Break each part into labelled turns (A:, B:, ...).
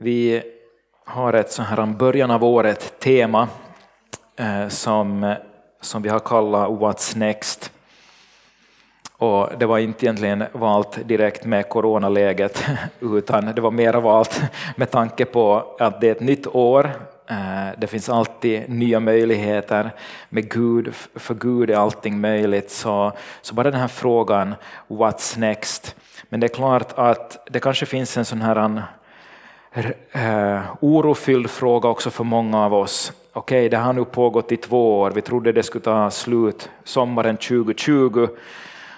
A: Vi har ett så här början av året tema eh, som, som vi har kallat What's Next. Och det var inte egentligen valt direkt med coronaläget utan det var mer valt med tanke på att det är ett nytt år. Eh, det finns alltid nya möjligheter. Med Gud, för Gud är allting möjligt. Så, så bara den här frågan, what's next? Men det är klart att det kanske finns en sån här eh, orofylld fråga också för många av oss. Okej, okay, det har nu pågått i två år. Vi trodde det skulle ta slut sommaren 2020.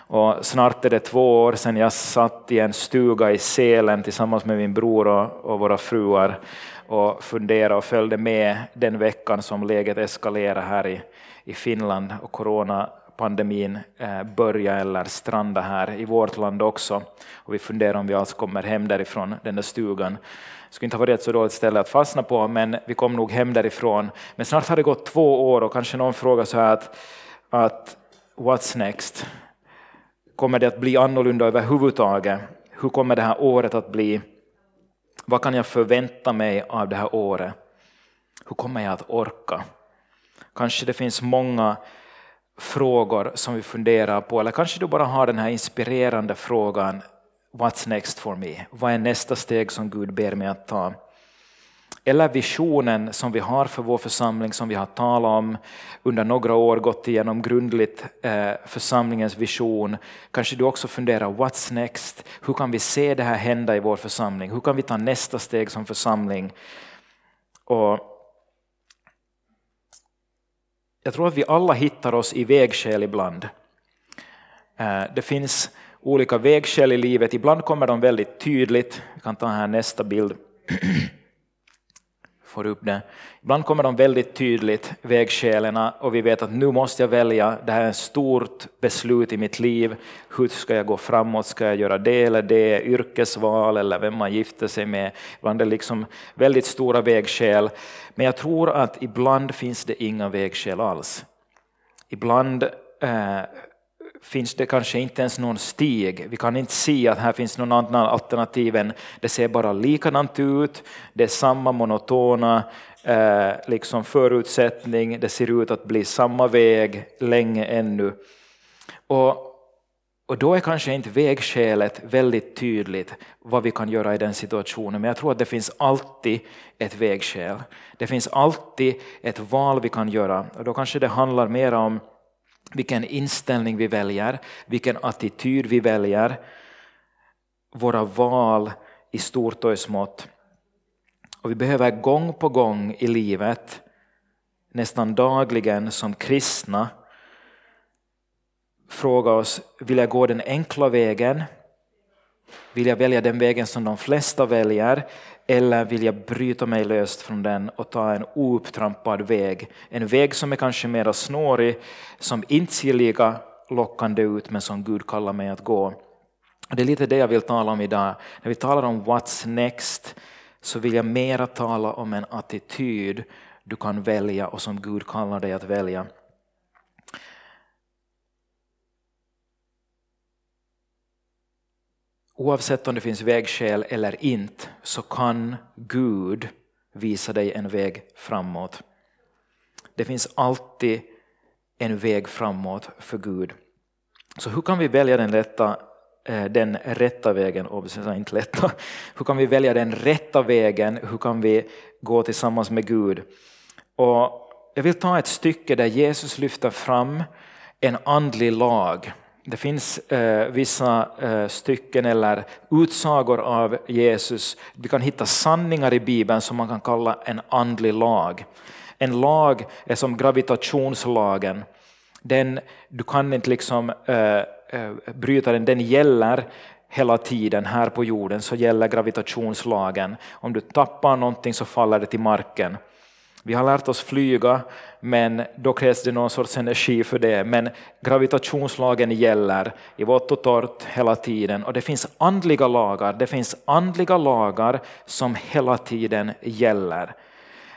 A: Och snart är det två år sedan jag satt i en stuga i Sälen tillsammans med min bror och, och våra fruar och funderade och följde med den veckan som läget eskalerade här i, i Finland och coronapandemin eh, började eller strandade här i vårt land också. Och vi funderar om vi alls kommer hem därifrån den där stugan. Det skulle inte ha varit ett så dåligt ställe att fastna på, men vi kom nog hem därifrån. Men snart har det gått två år och kanske någon frågar så här att, att what's next? Kommer det att bli annorlunda överhuvudtaget? Hur kommer det här året att bli? Vad kan jag förvänta mig av det här året? Hur kommer jag att orka? Kanske det finns många frågor som vi funderar på, eller kanske du bara har den här inspirerande frågan What's next for me? Vad är nästa steg som Gud ber mig att ta? Eller visionen som vi har för vår församling som vi har talat om under några år, gått igenom grundligt eh, församlingens vision. Kanske du också funderar, what's next? Hur kan vi se det här hända i vår församling? Hur kan vi ta nästa steg som församling? Och jag tror att vi alla hittar oss i vägskäl ibland. Eh, det finns olika vägskäl i livet, ibland kommer de väldigt tydligt. Vi kan ta här nästa bild. får upp det. Ibland kommer de väldigt tydligt, vägskälen, och vi vet att nu måste jag välja, det här är ett stort beslut i mitt liv. Hur ska jag gå framåt? Ska jag göra det eller det? Yrkesval eller vem man gifter sig med? Ibland är det liksom väldigt stora vägskäl. Men jag tror att ibland finns det inga vägskäl alls. Ibland eh, finns det kanske inte ens någon stig. Vi kan inte se att här finns någon annan alternativ än det ser bara likadant ut, det är samma monotona eh, liksom förutsättning, det ser ut att bli samma väg länge ännu. Och, och då är kanske inte vägskälet väldigt tydligt vad vi kan göra i den situationen, men jag tror att det finns alltid ett vägskäl. Det finns alltid ett val vi kan göra och då kanske det handlar mer om vilken inställning vi väljer, vilken attityd vi väljer, våra val i stort och i smått. Och vi behöver gång på gång i livet, nästan dagligen som kristna, fråga oss, vill jag gå den enkla vägen? Vill jag välja den vägen som de flesta väljer? Eller vill jag bryta mig löst från den och ta en oupptrampad väg? En väg som är kanske mer snårig, som inte ser lika lockande ut men som Gud kallar mig att gå. Det är lite det jag vill tala om idag. När vi talar om what's next så vill jag mera tala om en attityd du kan välja och som Gud kallar dig att välja. Oavsett om det finns vägskäl eller inte så kan Gud visa dig en väg framåt. Det finns alltid en väg framåt för Gud. Så hur kan vi välja den rätta, eh, den rätta vägen? Inte lätta. Hur kan vi välja den rätta vägen? Hur kan vi gå tillsammans med Gud? Och jag vill ta ett stycke där Jesus lyfter fram en andlig lag det finns eh, vissa eh, stycken eller utsagor av Jesus. Vi kan hitta sanningar i Bibeln som man kan kalla en andlig lag. En lag är som gravitationslagen. Den, du kan inte liksom, eh, eh bryta den, den gäller hela tiden här på jorden så gäller gravitationslagen. Om du tappar någonting så faller det till marken. Vi har lärt oss flyga, men då krävs det någon sorts energi för det. Men gravitationslagen gäller i vått och torrt hela tiden. Och det finns andliga lagar, det finns andliga lagar som hela tiden gäller.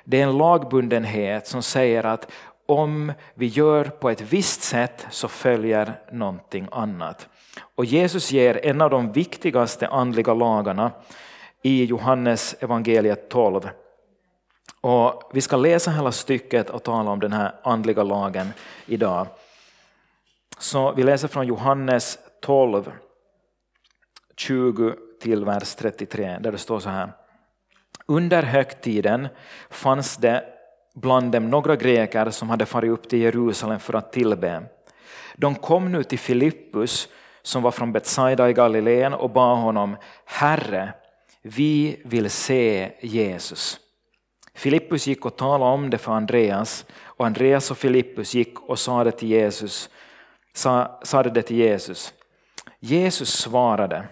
A: Det är en lagbundenhet som säger att om vi gör på ett visst sätt så följer någonting annat. Och Jesus ger en av de viktigaste andliga lagarna i Johannes evangeliet 12. Och vi ska läsa hela stycket och tala om den här andliga lagen idag. Så vi läser från Johannes 12, 20 till vers 33, där det står så här. Under högtiden fanns det bland dem några greker som hade farit upp till Jerusalem för att tillbe. De kom nu till Filippus som var från Betsaida i Galileen och bad honom, Herre, vi vill se Jesus. Filippus gick och talade om det för Andreas och Andreas och Filippus gick och sa det till Jesus. Sa, sa det till Jesus. Jesus svarade,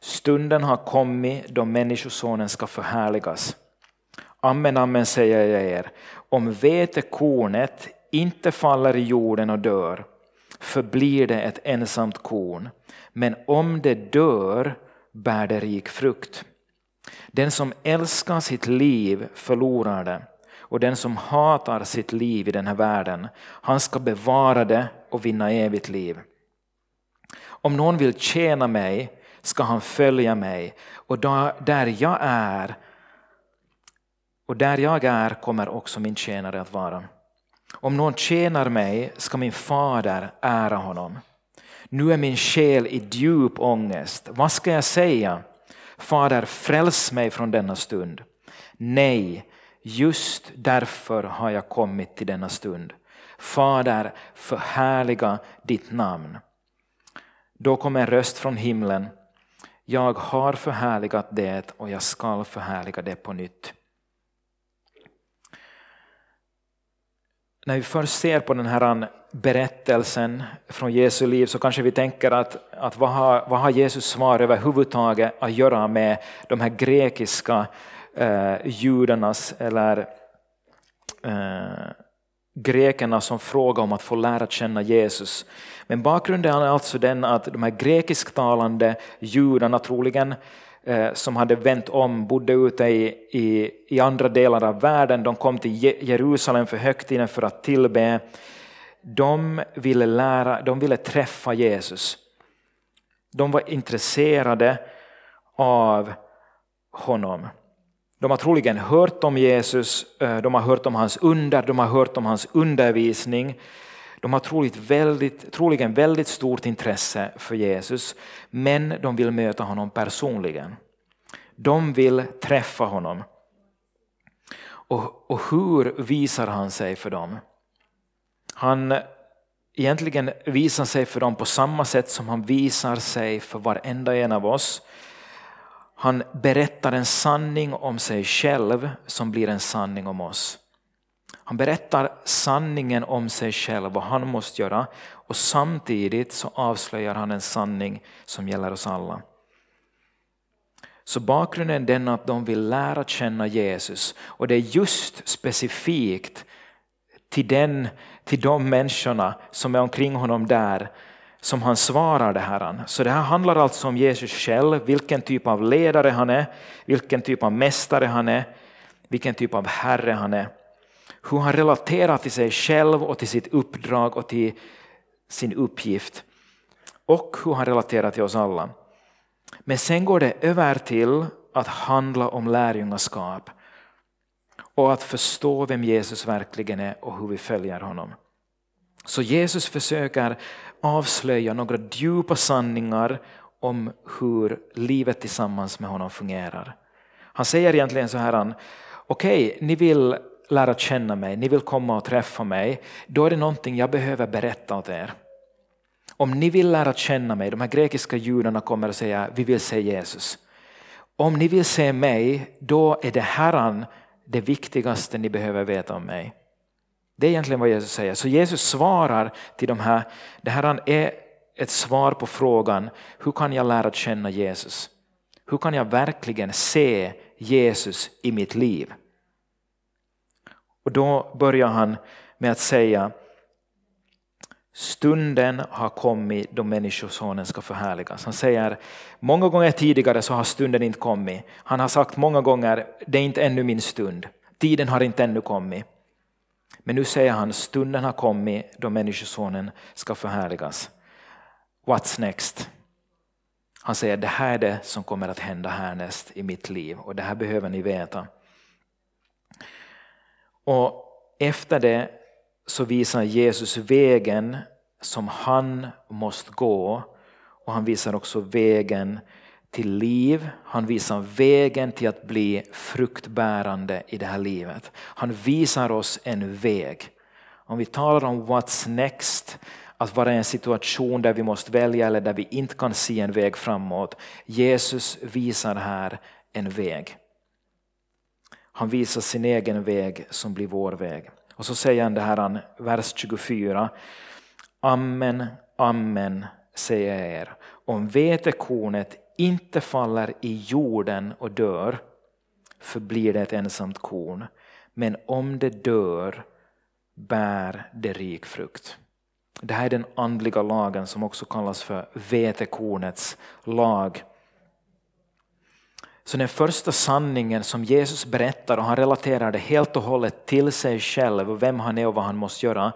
A: stunden har kommit då Människosonen ska förhärligas. Amen, amen säger jag er, om vetekornet inte faller i jorden och dör förblir det ett ensamt korn, men om det dör bär det rik frukt. Den som älskar sitt liv förlorar det och den som hatar sitt liv i den här världen, han ska bevara det och vinna evigt liv. Om någon vill tjäna mig ska han följa mig och där jag är och där jag är kommer också min tjänare att vara. Om någon tjänar mig ska min fader ära honom. Nu är min själ i djup ångest. Vad ska jag säga? Fader, fräls mig från denna stund. Nej, just därför har jag kommit till denna stund. Fader, förhärliga ditt namn. Då kom en röst från himlen. Jag har förhärligat det och jag skall förhärliga det på nytt. När vi först ser på den här berättelsen från Jesu liv så kanske vi tänker att, att vad, har, vad har Jesus svar överhuvudtaget att göra med de här grekiska eh, judarnas eller eh, grekerna som frågar om att få lära känna Jesus. Men bakgrunden är alltså den att de här grekisktalande judarna troligen eh, som hade vänt om, bodde ute i, i, i andra delar av världen. De kom till Jerusalem för högtiden för att tillbe. De ville, lära, de ville träffa Jesus. De var intresserade av honom. De har troligen hört om Jesus, eh, de har hört om hans under, de har hört om hans undervisning. De har troligt väldigt, troligen väldigt stort intresse för Jesus, men de vill möta honom personligen. De vill träffa honom. Och, och hur visar han sig för dem? Han egentligen visar sig för dem på samma sätt som han visar sig för varenda en av oss. Han berättar en sanning om sig själv som blir en sanning om oss. Han berättar sanningen om sig själv, vad han måste göra och samtidigt så avslöjar han en sanning som gäller oss alla. Så bakgrunden är den att de vill lära känna Jesus och det är just specifikt till, den, till de människorna som är omkring honom där som han svarar det här. Så det här handlar alltså om Jesus själv, vilken typ av ledare han är, vilken typ av mästare han är, vilken typ av herre han är hur han relaterar till sig själv och till sitt uppdrag och till sin uppgift. Och hur han relaterar till oss alla. Men sen går det över till att handla om lärjungaskap och att förstå vem Jesus verkligen är och hur vi följer honom. Så Jesus försöker avslöja några djupa sanningar om hur livet tillsammans med honom fungerar. Han säger egentligen så här, okej, okay, ni vill lära känna mig, ni vill komma och träffa mig, då är det någonting jag behöver berätta åt er. Om ni vill lära känna mig, de här grekiska judarna kommer att säga vi vill se Jesus. Om ni vill se mig, då är det Herren det viktigaste ni behöver veta om mig. Det är egentligen vad Jesus säger. Så Jesus svarar till de här, det här är ett svar på frågan hur kan jag lära känna Jesus? Hur kan jag verkligen se Jesus i mitt liv? Och då börjar han med att säga Stunden har kommit då Människosonen ska förhärligas. Han säger många gånger tidigare så har stunden inte kommit. Han har sagt många gånger det är inte ännu min stund. Tiden har inte ännu kommit. Men nu säger han stunden har kommit då Människosonen ska förhärligas. What's next? Han säger det här är det som kommer att hända härnäst i mitt liv och det här behöver ni veta. Och efter det så visar Jesus vägen som han måste gå och han visar också vägen till liv. Han visar vägen till att bli fruktbärande i det här livet. Han visar oss en väg. Om vi talar om what's next, att vara i en situation där vi måste välja eller där vi inte kan se en väg framåt. Jesus visar här en väg. Han visar sin egen väg som blir vår väg. Och så säger han det här, vers 24. Amen, amen säger jag er. Om vetekornet inte faller i jorden och dör förblir det ett ensamt korn. Men om det dör bär det rik frukt. Det här är den andliga lagen som också kallas för vetekornets lag. Så den första sanningen som Jesus berättar, och han relaterar det helt och hållet till sig själv och vem han är och vad han måste göra.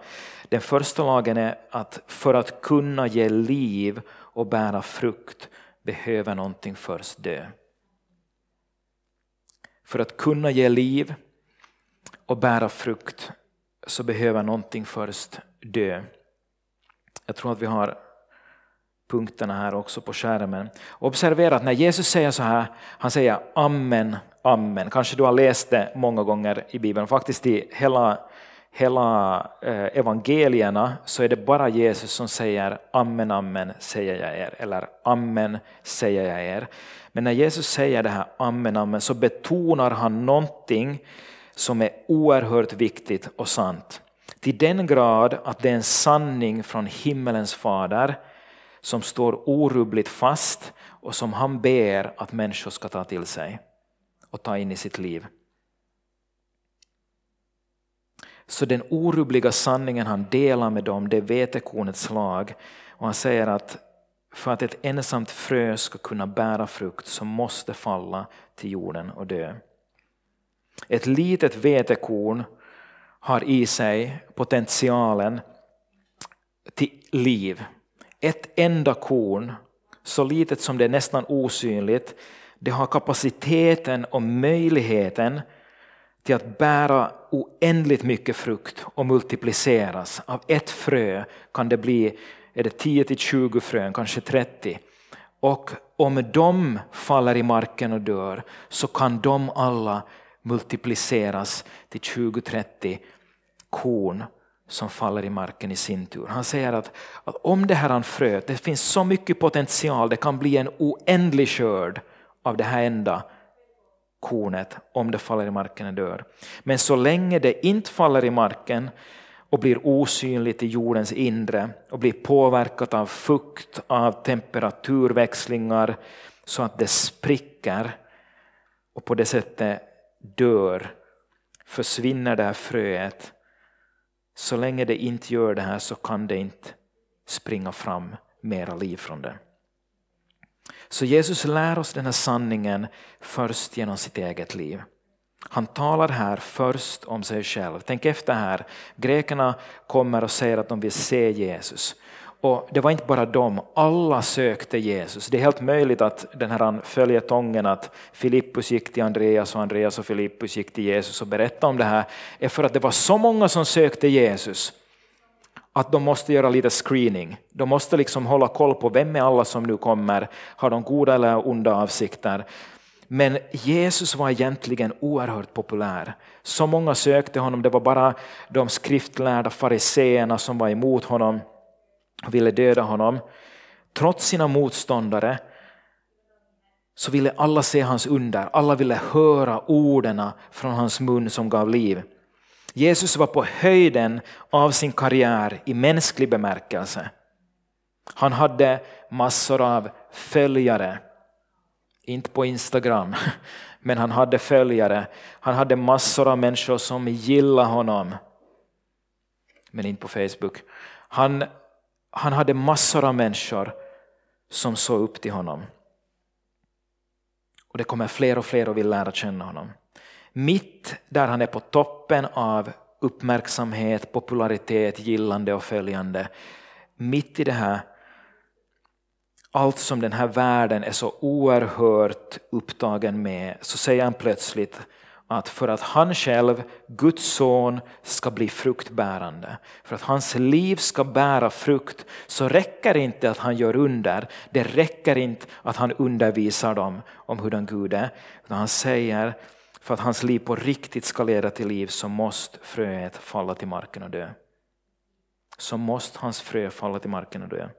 A: Den första lagen är att för att kunna ge liv och bära frukt behöver någonting först dö. För att kunna ge liv och bära frukt så behöver någonting först dö. Jag tror att vi har punkterna här också på skärmen. Observera att när Jesus säger så här, han säger amen, amen. Kanske du har läst det många gånger i Bibeln, faktiskt i hela, hela eh, evangelierna så är det bara Jesus som säger amen, amen säger jag er, eller amen säger jag er. Men när Jesus säger det här amen, amen så betonar han någonting som är oerhört viktigt och sant. Till den grad att det är en sanning från himmelens fader som står orubbligt fast och som han ber att människor ska ta till sig och ta in i sitt liv. Så den orubbliga sanningen han delar med dem, det är vetekornets lag. Och han säger att för att ett ensamt frö ska kunna bära frukt så måste falla till jorden och dö. Ett litet vetekorn har i sig potentialen till liv. Ett enda korn, så litet som det är nästan osynligt, det har kapaciteten och möjligheten till att bära oändligt mycket frukt och multipliceras. Av ett frö kan det bli är det 10-20 frön, kanske 30. Och om de faller i marken och dör så kan de alla multipliceras till 20-30 korn som faller i marken i sin tur. Han säger att, att om det här fröet, det finns så mycket potential, det kan bli en oändlig skörd av det här enda kornet om det faller i marken och dör. Men så länge det inte faller i marken och blir osynligt i jordens inre och blir påverkat av fukt, av temperaturväxlingar så att det spricker och på det sättet dör, försvinner det här fröet så länge det inte gör det här så kan det inte springa fram mera liv från det. Så Jesus lär oss den här sanningen först genom sitt eget liv. Han talar här först om sig själv. Tänk efter här. Grekerna kommer och säger att de vill se Jesus. Och det var inte bara de, alla sökte Jesus. Det är helt möjligt att den här följetongen att Filippus gick till Andreas och Andreas och Filippus gick till Jesus och berättade om det här är för att det var så många som sökte Jesus att de måste göra lite screening. De måste liksom hålla koll på vem är alla som nu kommer, har de goda eller onda avsikter? Men Jesus var egentligen oerhört populär. Så många sökte honom, det var bara de skriftlärda fariseerna som var emot honom och ville döda honom. Trots sina motståndare så ville alla se hans under, alla ville höra orden från hans mun som gav liv. Jesus var på höjden av sin karriär i mänsklig bemärkelse. Han hade massor av följare, inte på Instagram, men han hade följare. Han hade massor av människor som gillade honom, men inte på Facebook. Han han hade massor av människor som såg upp till honom. Och det kommer fler och fler och vill lära känna honom. Mitt där han är på toppen av uppmärksamhet, popularitet, gillande och följande. Mitt i det här allt som den här världen är så oerhört upptagen med så säger han plötsligt att för att han själv, Guds son, ska bli fruktbärande, för att hans liv ska bära frukt, så räcker det inte att han gör under, det räcker inte att han undervisar dem om hurdan Gud är, utan han säger för att hans liv på riktigt ska leda till liv så måste fröet falla till marken och dö. Så måste hans frö falla till marken och dö.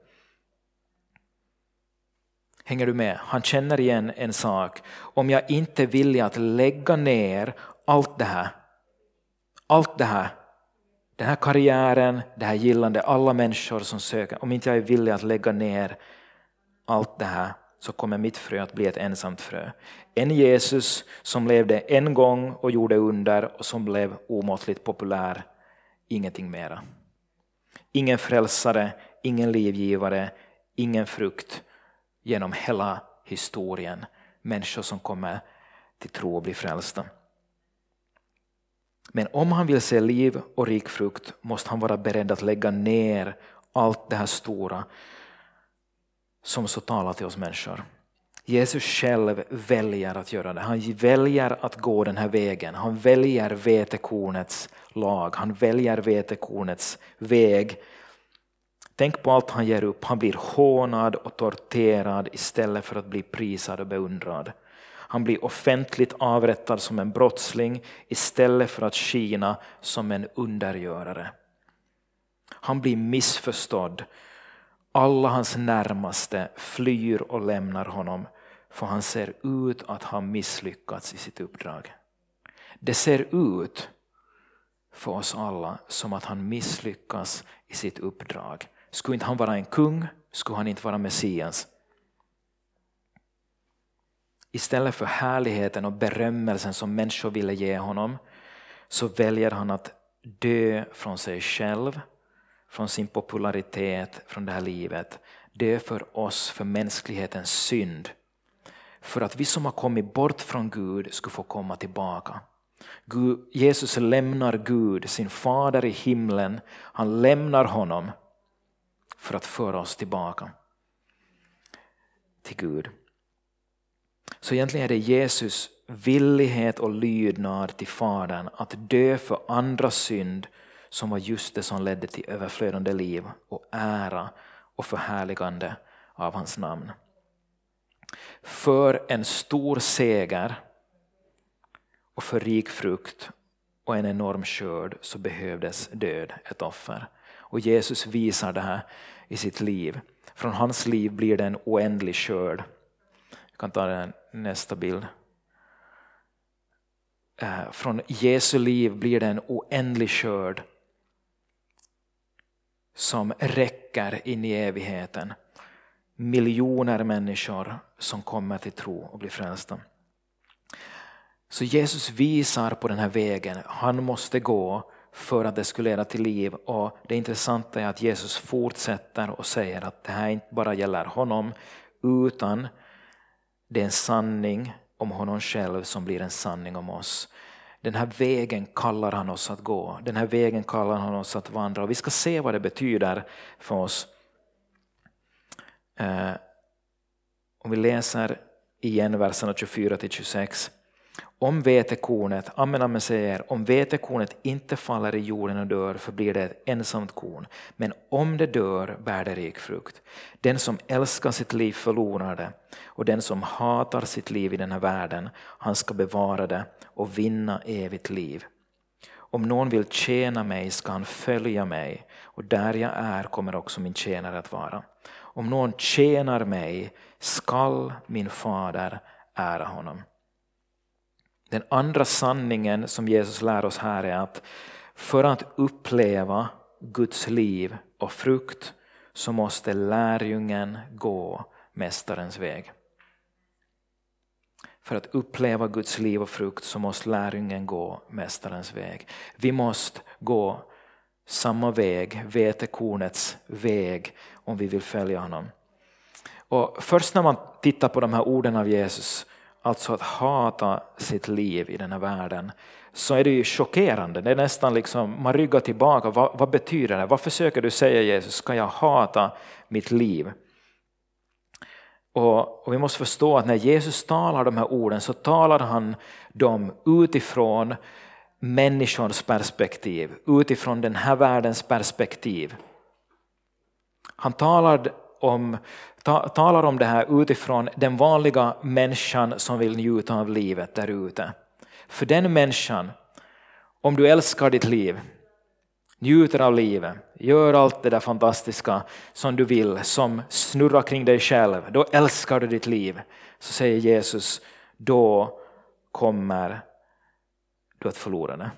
A: Hänger du med? Han känner igen en sak. Om jag inte vill att lägga ner allt det här, allt det här, den här karriären, det här gillande, alla människor som söker, om inte jag är villig att lägga ner allt det här så kommer mitt frö att bli ett ensamt frö. En Jesus som levde en gång och gjorde under och som blev omåttligt populär, ingenting mera. Ingen frälsare, ingen livgivare, ingen frukt genom hela historien. Människor som kommer till tro och blir frälsta. Men om han vill se liv och rik frukt måste han vara beredd att lägga ner allt det här stora som så talar till oss människor. Jesus själv väljer att göra det. Han väljer att gå den här vägen. Han väljer vetekornets lag. Han väljer vetekornets väg Tänk på allt han ger upp. Han blir hånad och torterad istället för att bli prisad och beundrad. Han blir offentligt avrättad som en brottsling istället för att skina som en undergörare. Han blir missförstådd. Alla hans närmaste flyr och lämnar honom för han ser ut att ha misslyckats i sitt uppdrag. Det ser ut för oss alla som att han misslyckas i sitt uppdrag. Skulle inte han vara en kung, skulle han inte vara Messias. Istället för härligheten och berömmelsen som människor ville ge honom så väljer han att dö från sig själv, från sin popularitet, från det här livet. Dö för oss, för mänsklighetens synd. För att vi som har kommit bort från Gud skulle få komma tillbaka. Gud, Jesus lämnar Gud, sin fader i himlen, han lämnar honom för att föra oss tillbaka till Gud. Så egentligen är det Jesus villighet och lydnad till Fadern att dö för andras synd som var just det som ledde till överflödande liv och ära och förhärligande av hans namn. För en stor seger och för rik frukt och en enorm skörd så behövdes död, ett offer. Och Jesus visar det här i sitt liv. Från hans liv blir det en oändlig skörd. Jag kan ta den nästa bild. Eh, från Jesu liv blir det en oändlig skörd som räcker in i evigheten. Miljoner människor som kommer till tro och blir frälsta. Så Jesus visar på den här vägen han måste gå för att det skulle leda till liv. Och Det intressanta är att Jesus fortsätter och säger att det här inte bara gäller honom utan det är en sanning om honom själv som blir en sanning om oss. Den här vägen kallar han oss att gå, den här vägen kallar han oss att vandra och vi ska se vad det betyder för oss. Eh, om vi läser igen verserna 24 till 26. Om vetekornet, amen, amen säger, om vetekornet inte faller i jorden och dör förblir det ett ensamt korn. Men om det dör bär det rik frukt. Den som älskar sitt liv förlorar det och den som hatar sitt liv i den här världen, han ska bevara det och vinna evigt liv. Om någon vill tjäna mig ska han följa mig och där jag är kommer också min tjänare att vara. Om någon tjänar mig skall min fader ära honom. Den andra sanningen som Jesus lär oss här är att för att uppleva Guds liv och frukt så måste lärjungen gå Mästarens väg. För att uppleva Guds liv och frukt så måste lärjungen gå Mästarens väg. Vi måste gå samma väg, vetekornets väg, om vi vill följa honom. Och först när man tittar på de här orden av Jesus alltså att hata sitt liv i den här världen, så är det ju chockerande. Det är nästan liksom, man ryggar tillbaka. Vad, vad betyder det? Vad försöker du säga Jesus? Ska jag hata mitt liv? Och, och, vi måste förstå att när Jesus talar de här orden så talar han dem utifrån människors perspektiv, utifrån den här världens perspektiv. Han talar om, ta, talar om det här utifrån den vanliga människan som vill njuta av livet där ute. För den människan, om du älskar ditt liv, njuter av livet, gör allt det där fantastiska som du vill, som snurrar kring dig själv, då älskar du ditt liv. Så säger Jesus, då kommer du att förlora det.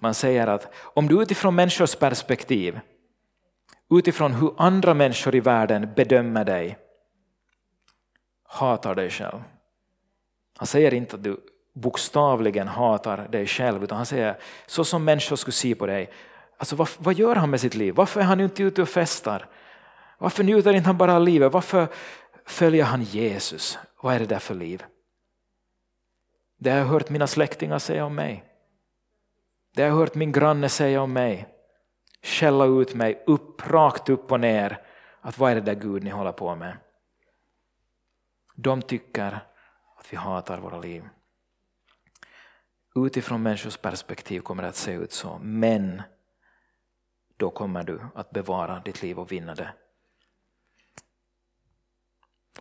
A: Man säger att om du utifrån människors perspektiv, utifrån hur andra människor i världen bedömer dig, hatar dig själv. Han säger inte att du bokstavligen hatar dig själv, utan han säger så som människor skulle se på dig. Alltså vad, vad gör han med sitt liv? Varför är han inte ute och festar? Varför njuter inte han bara av livet? Varför följer han Jesus? Vad är det där för liv? Det har jag hört mina släktingar säga om mig. Det har jag hört min granne säga om mig. Skälla ut mig upp, rakt upp och ner. Att vad är det där Gud ni håller på med? De tycker att vi hatar våra liv. Utifrån människors perspektiv kommer det att se ut så. Men då kommer du att bevara ditt liv och vinna det.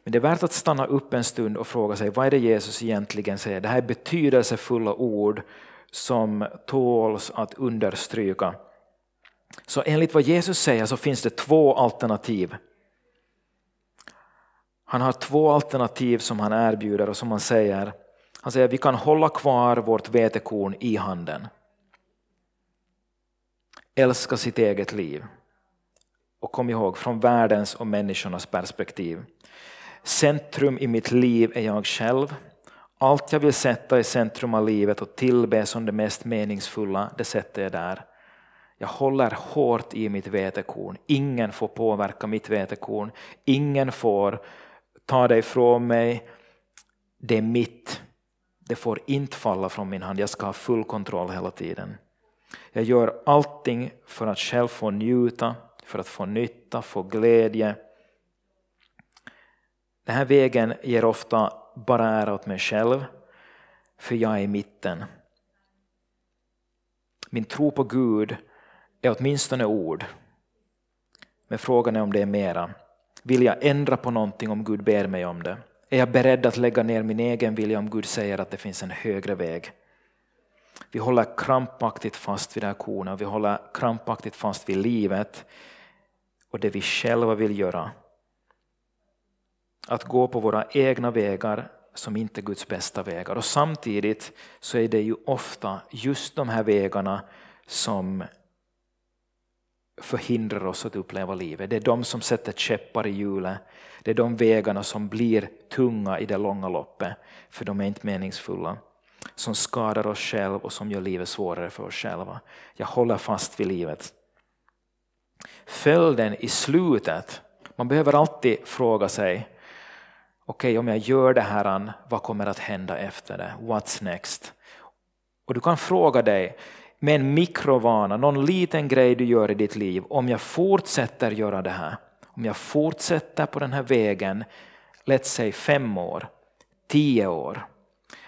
A: Men det är värt att stanna upp en stund och fråga sig vad är det Jesus egentligen säger. Det här är betydelsefulla ord som tåls att understryka. Så enligt vad Jesus säger så finns det två alternativ. Han har två alternativ som han erbjuder och som han säger. Han säger att vi kan hålla kvar vårt vetekorn i handen. Älska sitt eget liv. Och kom ihåg, från världens och människornas perspektiv. Centrum i mitt liv är jag själv. Allt jag vill sätta i centrum av livet och tillbe som det mest meningsfulla, det sätter jag där. Jag håller hårt i mitt vetekorn. Ingen får påverka mitt vetekorn. Ingen får ta det ifrån mig. Det är mitt. Det får inte falla från min hand. Jag ska ha full kontroll hela tiden. Jag gör allting för att själv få njuta, för att få nytta, få glädje. Den här vägen ger ofta bara ära åt mig själv, för jag är i mitten. Min tro på Gud är åtminstone ord. Men frågan är om det är mera. Vill jag ändra på någonting om Gud ber mig om det? Är jag beredd att lägga ner min egen vilja om Gud säger att det finns en högre väg? Vi håller krampaktigt fast vid det här kornet, vi håller krampaktigt fast vid livet och det vi själva vill göra. Att gå på våra egna vägar som inte är Guds bästa vägar. Och samtidigt så är det ju ofta just de här vägarna som förhindrar oss att uppleva livet. Det är de som sätter käppar i hjulet. Det är de vägarna som blir tunga i det långa loppet, för de är inte meningsfulla. Som skadar oss själva och som gör livet svårare för oss själva. Jag håller fast vid livet. Följden i slutet, man behöver alltid fråga sig, okej okay, om jag gör det här, vad kommer att hända efter det? What's next? Och du kan fråga dig, med en mikrovana, någon liten grej du gör i ditt liv, om jag fortsätter göra det här, om jag fortsätter på den här vägen, låt säga fem år, tio år.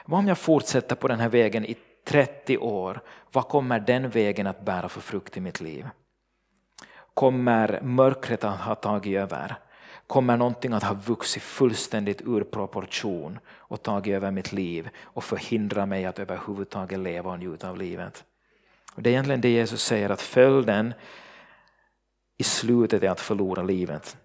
A: Vad om jag fortsätter på den här vägen i 30 år, vad kommer den vägen att bära för frukt i mitt liv? Kommer mörkret att ha tagit över? Kommer någonting att ha vuxit fullständigt ur proportion och tagit över mitt liv och förhindra mig att överhuvudtaget leva och njuta av livet? Och det är egentligen det Jesus säger att följden i slutet är att förlora livet.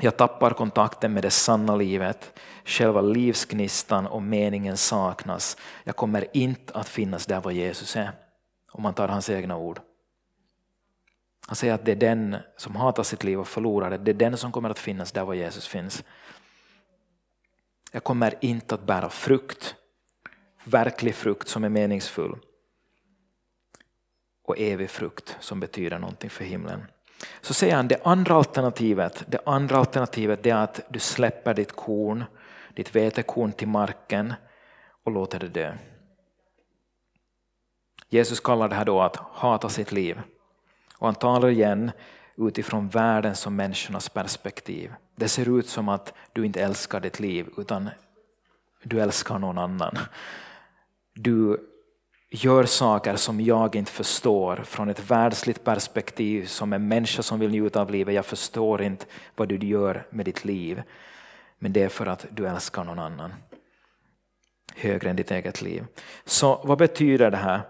A: Jag tappar kontakten med det sanna livet, själva livsgnistan och meningen saknas. Jag kommer inte att finnas där var Jesus är, om man tar hans egna ord. Han säger att det är den som hatar sitt liv och förlorar det, det är den som kommer att finnas där var Jesus finns. Jag kommer inte att bära frukt, verklig frukt som är meningsfull och evig frukt som betyder någonting för himlen. Så säger han det andra alternativet, det andra alternativet är att du släpper ditt korn, ditt vetekorn till marken och låter det dö. Jesus kallar det här då att hata sitt liv. Och han talar igen utifrån världens och människornas perspektiv. Det ser ut som att du inte älskar ditt liv utan du älskar någon annan. Du gör saker som jag inte förstår från ett världsligt perspektiv som en människa som vill njuta av livet. Jag förstår inte vad du gör med ditt liv. Men det är för att du älskar någon annan. Högre än ditt eget liv. Så vad betyder det här?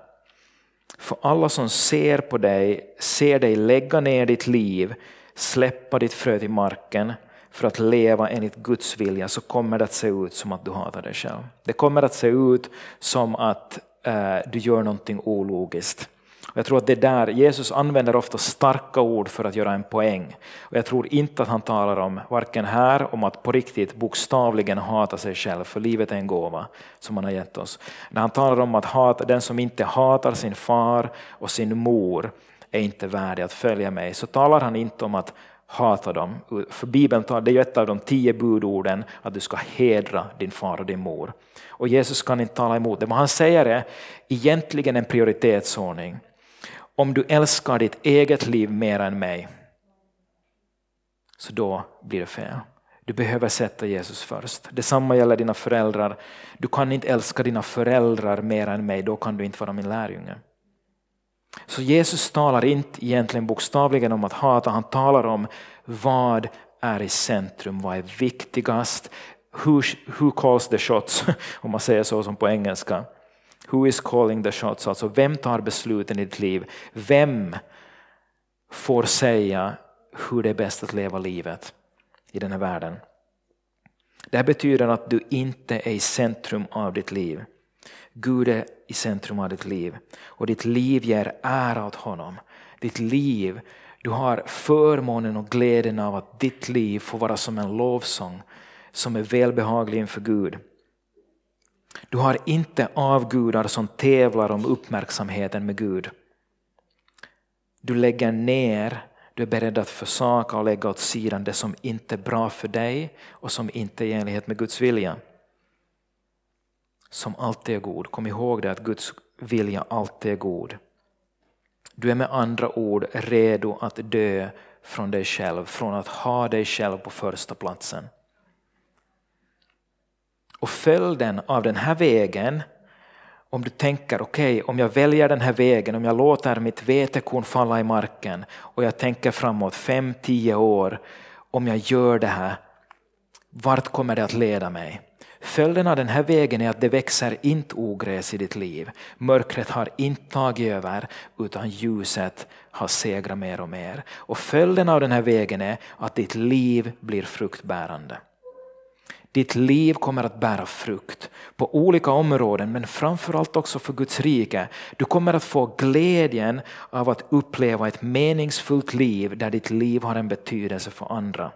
A: För alla som ser på dig, ser dig lägga ner ditt liv, släppa ditt frö till marken för att leva enligt Guds vilja så kommer det att se ut som att du hatar dig själv. Det kommer att se ut som att Eh, du gör någonting ologiskt. Jag tror att det där, Jesus använder ofta starka ord för att göra en poäng. Och jag tror inte att han talar om, varken här, om att på riktigt bokstavligen hata sig själv, för livet är en gåva som han har gett oss. När han talar om att hata, den som inte hatar sin far och sin mor är inte värdig att följa mig, så talar han inte om att hata dem. För Bibeln tar, det är ju ett av de tio budorden att du ska hedra din far och din mor. Och Jesus kan inte tala emot det, Vad han säger är egentligen en prioritetsordning. Om du älskar ditt eget liv mer än mig, så då blir det fel. Du behöver sätta Jesus först. Detsamma gäller dina föräldrar. Du kan inte älska dina föräldrar mer än mig, då kan du inte vara min lärjunge. Så Jesus talar inte egentligen bokstavligen om att hata, han talar om vad är i centrum, vad är viktigast, who, who calls the shots, om man säger så som på engelska. Who is calling the shots, alltså vem tar besluten i ditt liv? Vem får säga hur det är bäst att leva livet i den här världen? Det här betyder att du inte är i centrum av ditt liv. Gud är i centrum av ditt liv och ditt liv ger ära åt honom. Ditt liv, du har förmånen och glädjen av att ditt liv får vara som en lovsång som är välbehaglig inför Gud. Du har inte avgudar som tävlar om uppmärksamheten med Gud. Du lägger ner, du är beredd att försaka och lägga åt sidan det som inte är bra för dig och som inte är i enlighet med Guds vilja som alltid är god. Kom ihåg det att Guds vilja alltid är god. Du är med andra ord redo att dö från dig själv, från att ha dig själv på första platsen. Och följden av den här vägen, om du tänker okej, okay, om jag väljer den här vägen, om jag låter mitt vetekorn falla i marken och jag tänker framåt fem, tio år, om jag gör det här, vart kommer det att leda mig? Följden av den här vägen är att det växer inte ogräs i ditt liv. Mörkret har inte tagit över utan ljuset har segrat mer och mer. Och följden av den här vägen är att ditt liv blir fruktbärande. Ditt liv kommer att bära frukt på olika områden men framförallt också för Guds rike. Du kommer att få glädjen av att uppleva ett meningsfullt liv där ditt liv har en betydelse för andra.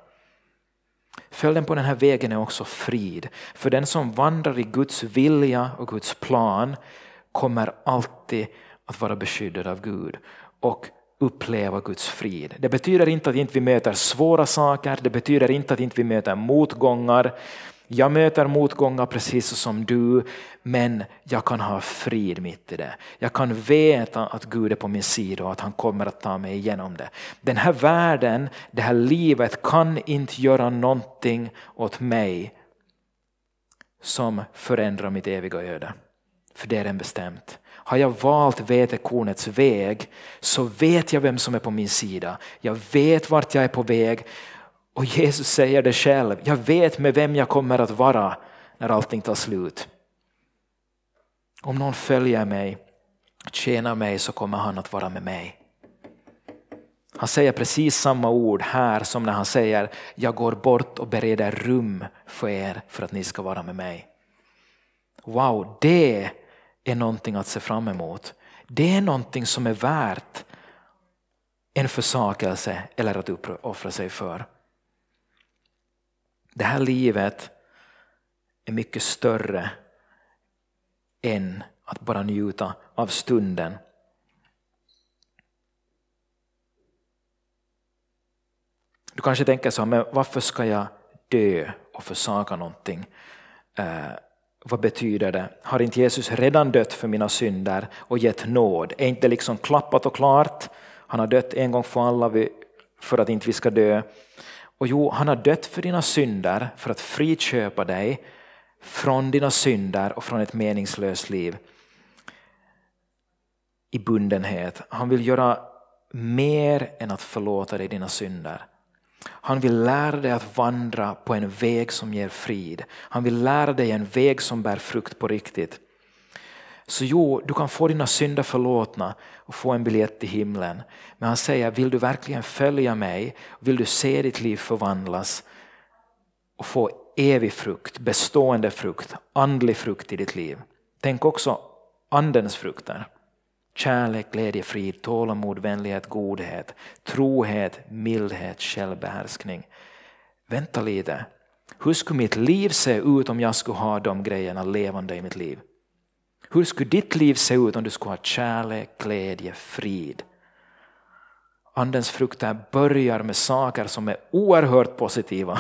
A: Följden på den här vägen är också frid. För den som vandrar i Guds vilja och Guds plan kommer alltid att vara beskyddad av Gud och uppleva Guds frid. Det betyder inte att inte vi möter svåra saker, det betyder inte att inte vi möter motgångar, jag möter motgångar precis som du, men jag kan ha frid mitt i det. Jag kan veta att Gud är på min sida och att han kommer att ta mig igenom det. Den här världen, det här livet kan inte göra någonting åt mig som förändrar mitt eviga öde. För det är den bestämt. Har jag valt vetekornets väg så vet jag vem som är på min sida. Jag vet vart jag är på väg och Jesus säger det själv, jag vet med vem jag kommer att vara när allting tar slut. Om någon följer mig, tjänar mig så kommer han att vara med mig. Han säger precis samma ord här som när han säger jag går bort och bereder rum för er för att ni ska vara med mig. Wow, det är någonting att se fram emot. Det är någonting som är värt en försakelse eller att offra sig för. Det här livet är mycket större än att bara njuta av stunden. Du kanske tänker så men varför ska jag dö och försaka någonting? Eh, vad betyder det? Har inte Jesus redan dött för mina synder och gett nåd? Är inte liksom klappat och klart? Han har dött en gång för alla för att inte vi ska dö. Och jo, han har dött för dina synder för att friköpa dig från dina synder och från ett meningslöst liv i bundenhet. Han vill göra mer än att förlåta dig dina synder. Han vill lära dig att vandra på en väg som ger frid. Han vill lära dig en väg som bär frukt på riktigt. Så jo, du kan få dina synder förlåtna och få en biljett till himlen. Men han säger, vill du verkligen följa mig? Vill du se ditt liv förvandlas och få evig frukt, bestående frukt, andlig frukt i ditt liv? Tänk också andens frukter. Kärlek, glädje, frid, tålamod, vänlighet, godhet, trohet, mildhet, självbehärskning. Vänta lite. Hur skulle mitt liv se ut om jag skulle ha de grejerna levande i mitt liv? Hur skulle ditt liv se ut om du skulle ha kärlek, glädje, frid? Andens frukter börjar med saker som är oerhört positiva.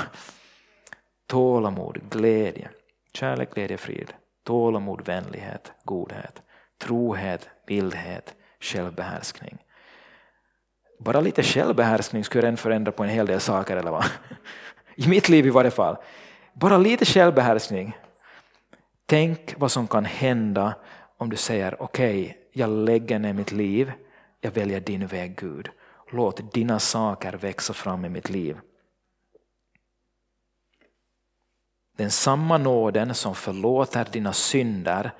A: Tålamod, glädje, kärlek, glädje, frid, tålamod, vänlighet, godhet, trohet, mildhet, självbehärskning. Bara lite självbehärskning skulle redan förändra på en hel del saker, eller vad? I mitt liv i varje fall. Bara lite självbehärskning. Tänk vad som kan hända om du säger okej, okay, jag lägger ner mitt liv, jag väljer din väg Gud. Låt dina saker växa fram i mitt liv. Den samma nåden som förlåter dina synder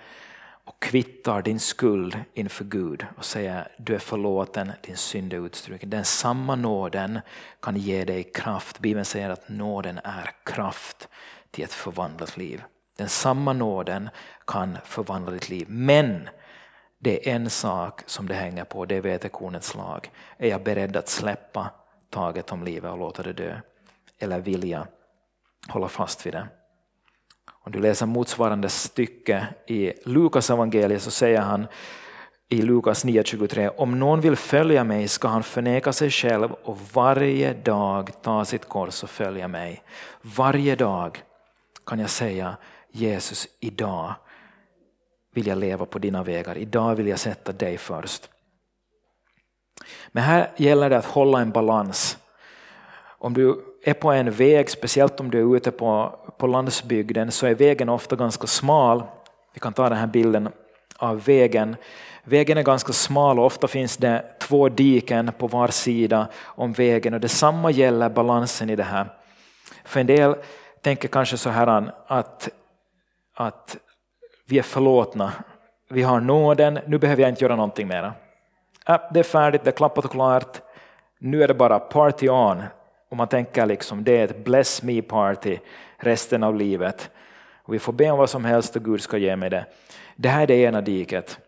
A: och kvittar din skuld inför Gud och säger du är förlåten, din synd är utstruken. Den samma nåden kan ge dig kraft. Bibeln säger att nåden är kraft till ett förvandlat liv. Den samma nåden kan förvandla ditt liv. Men det är en sak som det hänger på, det är vetekornets lag. Är jag beredd att släppa taget om livet och låta det dö? Eller vill jag hålla fast vid det? Om du läser motsvarande stycke i Lukas evangeliet så säger han i Lukas 9.23 om någon vill följa mig ska han förneka sig själv och varje dag ta sitt kors och följa mig. Varje dag kan jag säga Jesus idag vill jag leva på dina vägar, idag vill jag sätta dig först. Men här gäller det att hålla en balans. Om du är på en väg, speciellt om du är ute på, på landsbygden, så är vägen ofta ganska smal. Vi kan ta den här bilden av vägen. Vägen är ganska smal och ofta finns det två diken på var sida om vägen och detsamma gäller balansen i det här. För en del tänker kanske så här att, att vi är förlåtna, vi har nåden, nu behöver jag inte göra någonting mera. Äh, det är färdigt, det är klappat och klart, nu är det bara party on, och man tänker liksom det är ett bless me party resten av livet. Och vi får be om vad som helst och Gud ska ge mig det. Det här är det ena diket.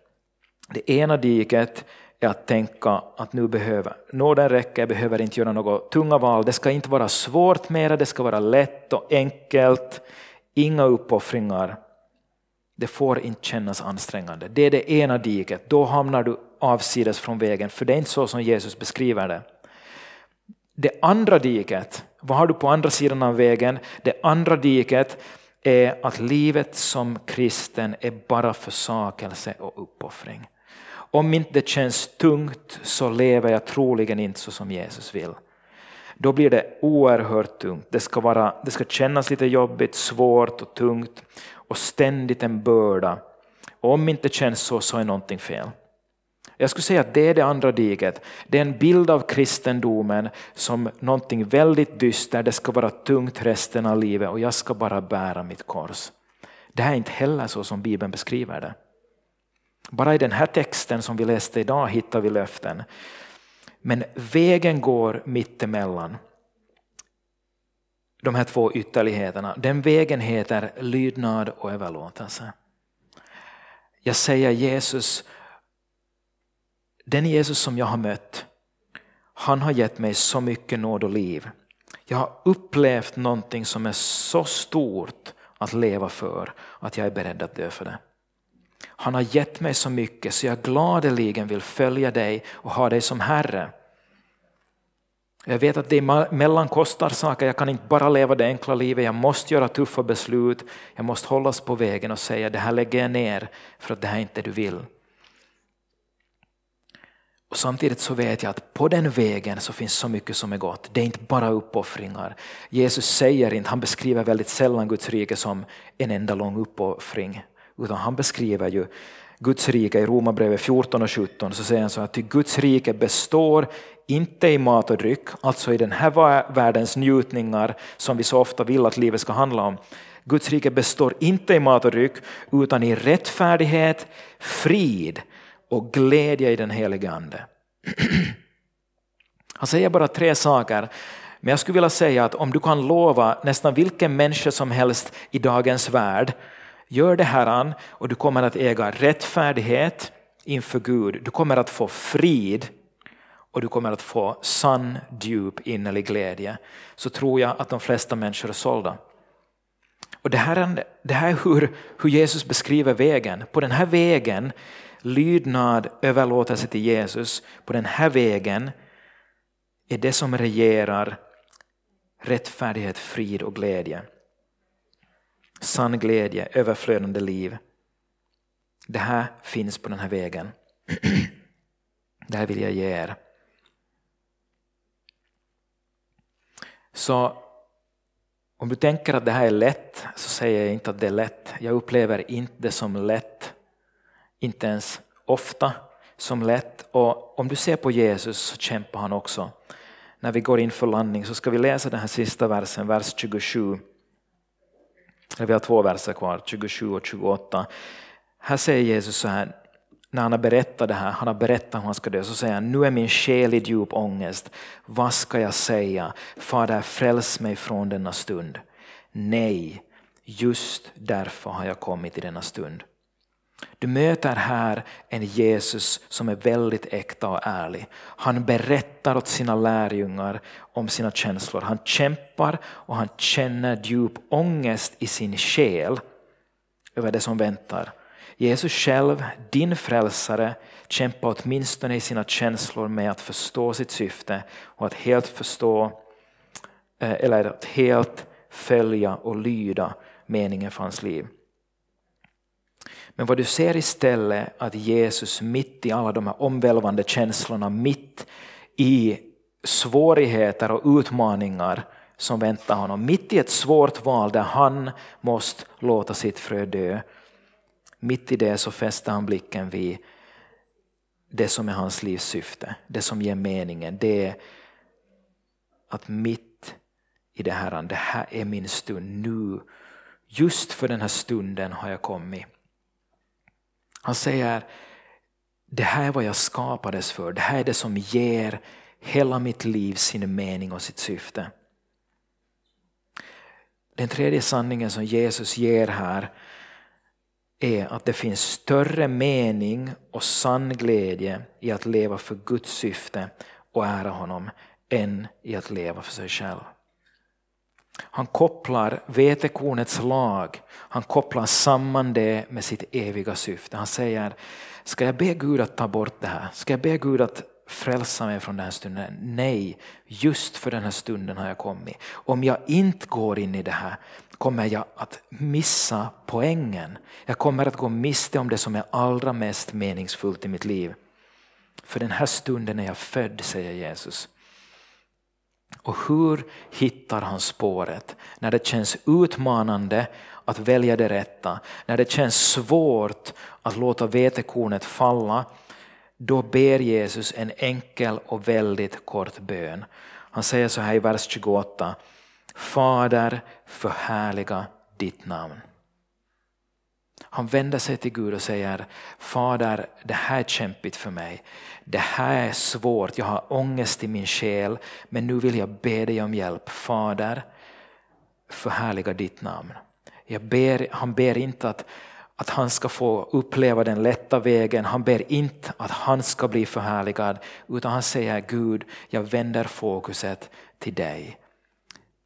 A: Det ena diket är att tänka att nu behöver nåden räcker, jag behöver inte göra något tunga val. Det ska inte vara svårt mera, det ska vara lätt och enkelt. Inga uppoffringar. Det får inte kännas ansträngande. Det är det ena diket. Då hamnar du avsides från vägen, för det är inte så som Jesus beskriver det. Det andra diket, vad har du på andra sidan av vägen? Det andra diket är att livet som kristen är bara försakelse och uppoffring. Om inte det känns tungt så lever jag troligen inte så som Jesus vill. Då blir det oerhört tungt. Det ska, vara, det ska kännas lite jobbigt, svårt och tungt och ständigt en börda. Och om inte känns så, så är någonting fel. Jag skulle säga att det är det andra diket. Det är en bild av kristendomen som någonting väldigt dystert, det ska vara tungt resten av livet och jag ska bara bära mitt kors. Det här är inte heller så som Bibeln beskriver det. Bara i den här texten som vi läste idag hittar vi löften. Men vägen går mittemellan de här två ytterligheterna. Den vägen heter lydnad och överlåtelse. Jag säger Jesus, den Jesus som jag har mött, han har gett mig så mycket nåd och liv. Jag har upplevt någonting som är så stort att leva för att jag är beredd att dö för det. Han har gett mig så mycket så jag gladeligen vill följa dig och ha dig som Herre. Jag vet att det emellan kostar saker, jag kan inte bara leva det enkla livet, jag måste göra tuffa beslut, jag måste hållas på vägen och säga det här lägger jag ner för att det här är inte du vill. Och samtidigt så vet jag att på den vägen så finns så mycket som är gott. Det är inte bara uppoffringar. Jesus säger inte, han beskriver väldigt sällan Guds rike som en enda lång uppoffring. Utan han beskriver ju Guds rike i Romarbrevet 14 och 17 så säger han så att Guds rike består inte i mat och dryck, alltså i den här världens njutningar som vi så ofta vill att livet ska handla om. Guds rike består inte i mat och dryck utan i rättfärdighet, frid och glädje i den helige Ande. Han säger bara tre saker, men jag skulle vilja säga att om du kan lova nästan vilken människa som helst i dagens värld, gör det här och du kommer att äga rättfärdighet inför Gud, du kommer att få frid och du kommer att få sann, djup, innerlig glädje, så tror jag att de flesta människor är sålda. Och det här är, det här är hur, hur Jesus beskriver vägen. På den här vägen lydnad, överlåtelse till Jesus på den här vägen är det som regerar rättfärdighet, frid och glädje. Sann glädje, överflödande liv. Det här finns på den här vägen. Det här vill jag ge er. Så om du tänker att det här är lätt så säger jag inte att det är lätt. Jag upplever inte det som lätt inte ens ofta som lätt. Och om du ser på Jesus så kämpar han också. När vi går in för landning så ska vi läsa den här sista versen, vers 27. Vi har två verser kvar, 27 och 28. Här säger Jesus så här, när han har berättat det här, han har berättat hur han ska dö, så säger han, nu är min själ i djup ångest. Vad ska jag säga? Fader, fräls mig från denna stund. Nej, just därför har jag kommit i denna stund. Du möter här en Jesus som är väldigt äkta och ärlig. Han berättar åt sina lärjungar om sina känslor. Han kämpar och han känner djup ångest i sin själ över det som väntar. Jesus själv, din frälsare, kämpar åtminstone i sina känslor med att förstå sitt syfte och att helt förstå eh, eller att helt följa och lyda meningen för hans liv. Men vad du ser istället att Jesus mitt i alla de här omvälvande känslorna, mitt i svårigheter och utmaningar som väntar honom, mitt i ett svårt val där han måste låta sitt frö dö, mitt i det så fäster han blicken vid det som är hans livs syfte, det som ger meningen. Det är att mitt i det här, det här är min stund nu. Just för den här stunden har jag kommit. Han säger, det här är vad jag skapades för, det här är det som ger hela mitt liv sin mening och sitt syfte. Den tredje sanningen som Jesus ger här är att det finns större mening och sann glädje i att leva för Guds syfte och ära honom än i att leva för sig själv. Han kopplar vetekornets lag, han kopplar samman det med sitt eviga syfte. Han säger, ska jag be Gud att ta bort det här? Ska jag be Gud att frälsa mig från den här stunden? Nej, just för den här stunden har jag kommit. Om jag inte går in i det här kommer jag att missa poängen. Jag kommer att gå miste om det som är allra mest meningsfullt i mitt liv. För den här stunden är jag född, säger Jesus. Och hur hittar han spåret? När det känns utmanande att välja det rätta, när det känns svårt att låta vetekornet falla, då ber Jesus en enkel och väldigt kort bön. Han säger så här i vers 28. Fader, förhärliga ditt namn. Han vänder sig till Gud och säger Fader, det här är kämpigt för mig. Det här är svårt, jag har ångest i min själ, men nu vill jag be dig om hjälp. Fader, förhärliga ditt namn. Jag ber, han ber inte att, att han ska få uppleva den lätta vägen, han ber inte att han ska bli förhärligad, utan han säger Gud, jag vänder fokuset till dig.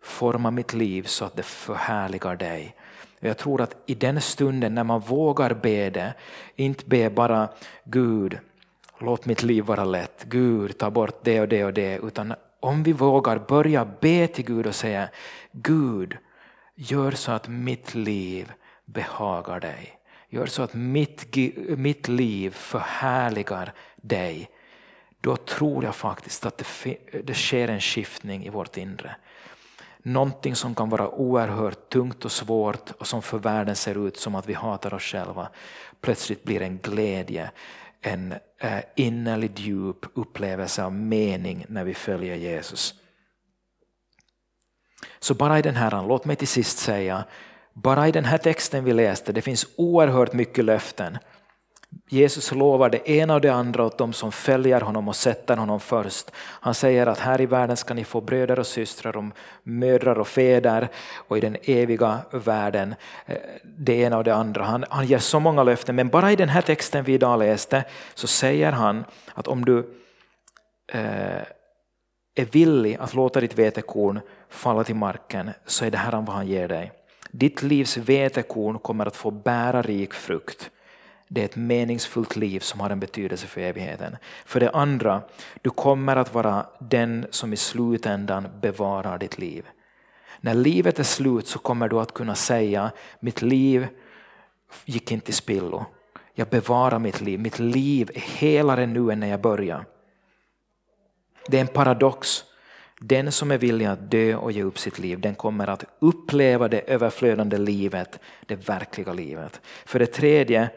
A: Forma mitt liv så att det förhärligar dig. Jag tror att i den stunden när man vågar be det, inte be bara Gud, låt mitt liv vara lätt, Gud ta bort det och det och det, utan om vi vågar börja be till Gud och säga Gud, gör så att mitt liv behagar dig. Gör så att mitt, mitt liv förhärligar dig. då tror jag faktiskt att det, det sker en skiftning i vårt inre. Någonting som kan vara oerhört tungt och svårt och som för världen ser ut som att vi hatar oss själva plötsligt blir en glädje, en eh, innerlig djup upplevelse av mening när vi följer Jesus. Så bara i den här, låt mig till sist säga, bara i den här texten vi läste, det finns oerhört mycket löften. Jesus lovar det ena och det andra åt de som följer honom och sätter honom först. Han säger att här i världen ska ni få bröder och systrar, och mödrar och fäder och i den eviga världen eh, det ena och det andra. Han, han ger så många löften men bara i den här texten vi idag läste så säger han att om du eh, är villig att låta ditt vetekorn falla till marken så är det här vad han ger dig. Ditt livs vetekorn kommer att få bära rik frukt. Det är ett meningsfullt liv som har en betydelse för evigheten. För det andra, du kommer att vara den som i slutändan bevarar ditt liv. När livet är slut så kommer du att kunna säga mitt liv gick inte i spillo. Jag bevarar mitt liv. Mitt liv är helare nu än när jag började. Det är en paradox. Den som är villig att dö och ge upp sitt liv, den kommer att uppleva det överflödande livet, det verkliga livet. För det tredje,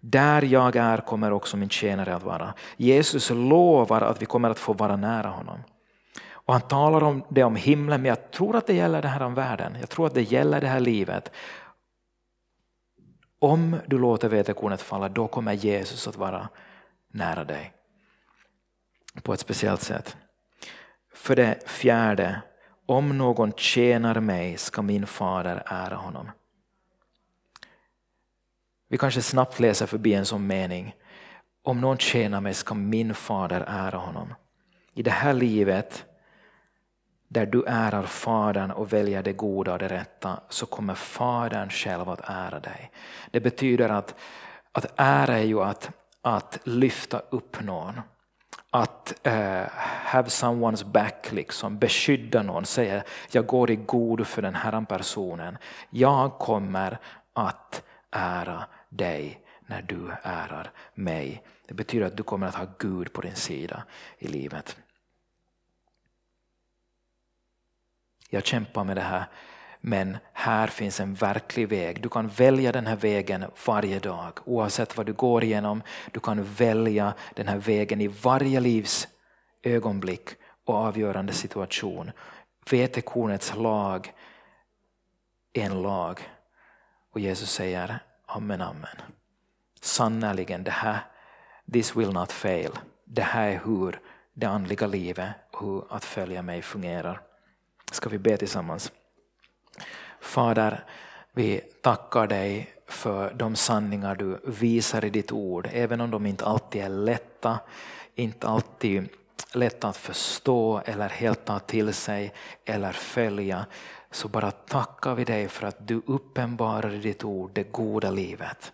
A: där jag är kommer också min tjänare att vara. Jesus lovar att vi kommer att få vara nära honom. Och han talar om det om himlen, men jag tror att det gäller det här om världen. Jag tror att det gäller det här livet. Om du låter vetekornet falla, då kommer Jesus att vara nära dig. På ett speciellt sätt. För det fjärde, om någon tjänar mig ska min fader ära honom. Vi kanske snabbt läser förbi en sån mening. Om någon tjänar mig ska min fader ära honom. I det här livet där du ärar Fadern och väljer det goda och det rätta så kommer Fadern själv att ära dig. Det betyder att, att ära är ju att, att lyfta upp någon. Att uh, have someone's back, liksom, beskydda någon, säga jag går i god för den här personen. Jag kommer att ära dig när du ärar mig. Det betyder att du kommer att ha Gud på din sida i livet. Jag kämpar med det här men här finns en verklig väg. Du kan välja den här vägen varje dag oavsett vad du går igenom. Du kan välja den här vägen i varje livs ögonblick och avgörande situation. Vetekornets lag är en lag och Jesus säger Amen, amen. Sannerligen, det här, this will not fail. Det här är hur det andliga livet, hur att följa mig fungerar. Ska vi be tillsammans? Fader, vi tackar dig för de sanningar du visar i ditt ord, även om de inte alltid är lätta, inte alltid lätta att förstå eller helt ta till sig eller följa så bara tackar vi dig för att du uppenbarar i ditt ord det goda livet.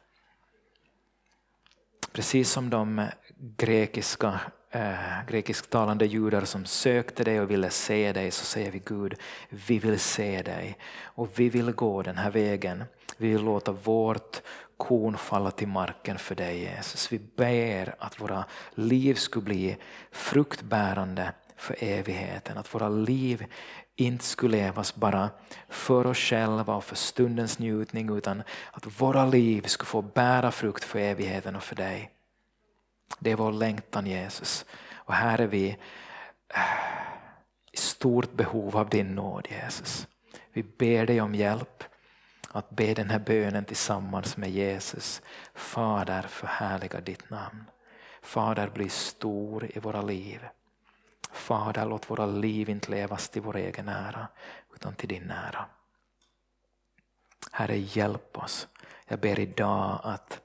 A: Precis som de grekiska, eh, grekisktalande judar som sökte dig och ville se dig så säger vi Gud, vi vill se dig och vi vill gå den här vägen. Vi vill låta vårt korn falla till marken för dig Jesus. Vi ber att våra liv skulle bli fruktbärande för evigheten. Att våra liv inte skulle levas bara för oss själva och för stundens njutning utan att våra liv skulle få bära frukt för evigheten och för dig. Det är vår längtan Jesus. Och här är vi eh, i stort behov av din nåd Jesus. Vi ber dig om hjälp att be den här bönen tillsammans med Jesus. Fader förhärliga ditt namn. Fader bli stor i våra liv. Fader, låt våra liv inte levas till vår egen ära, utan till din ära. Herre, hjälp oss. Jag ber idag att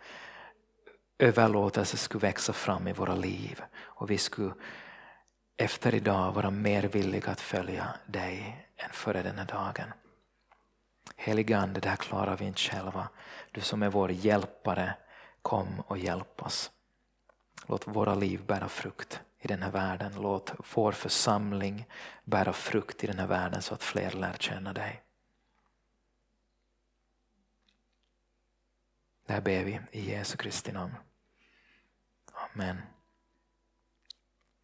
A: överlåtelse skulle växa fram i våra liv och vi skulle efter idag vara mer villiga att följa dig än före den här dagen. Helige Ande, det här klarar vi inte själva. Du som är vår hjälpare, kom och hjälp oss. Låt våra liv bära frukt i den här världen. Låt vår församling bära frukt i den här världen så att fler lär känna dig. Det här ber vi i Jesu Kristi namn. Amen.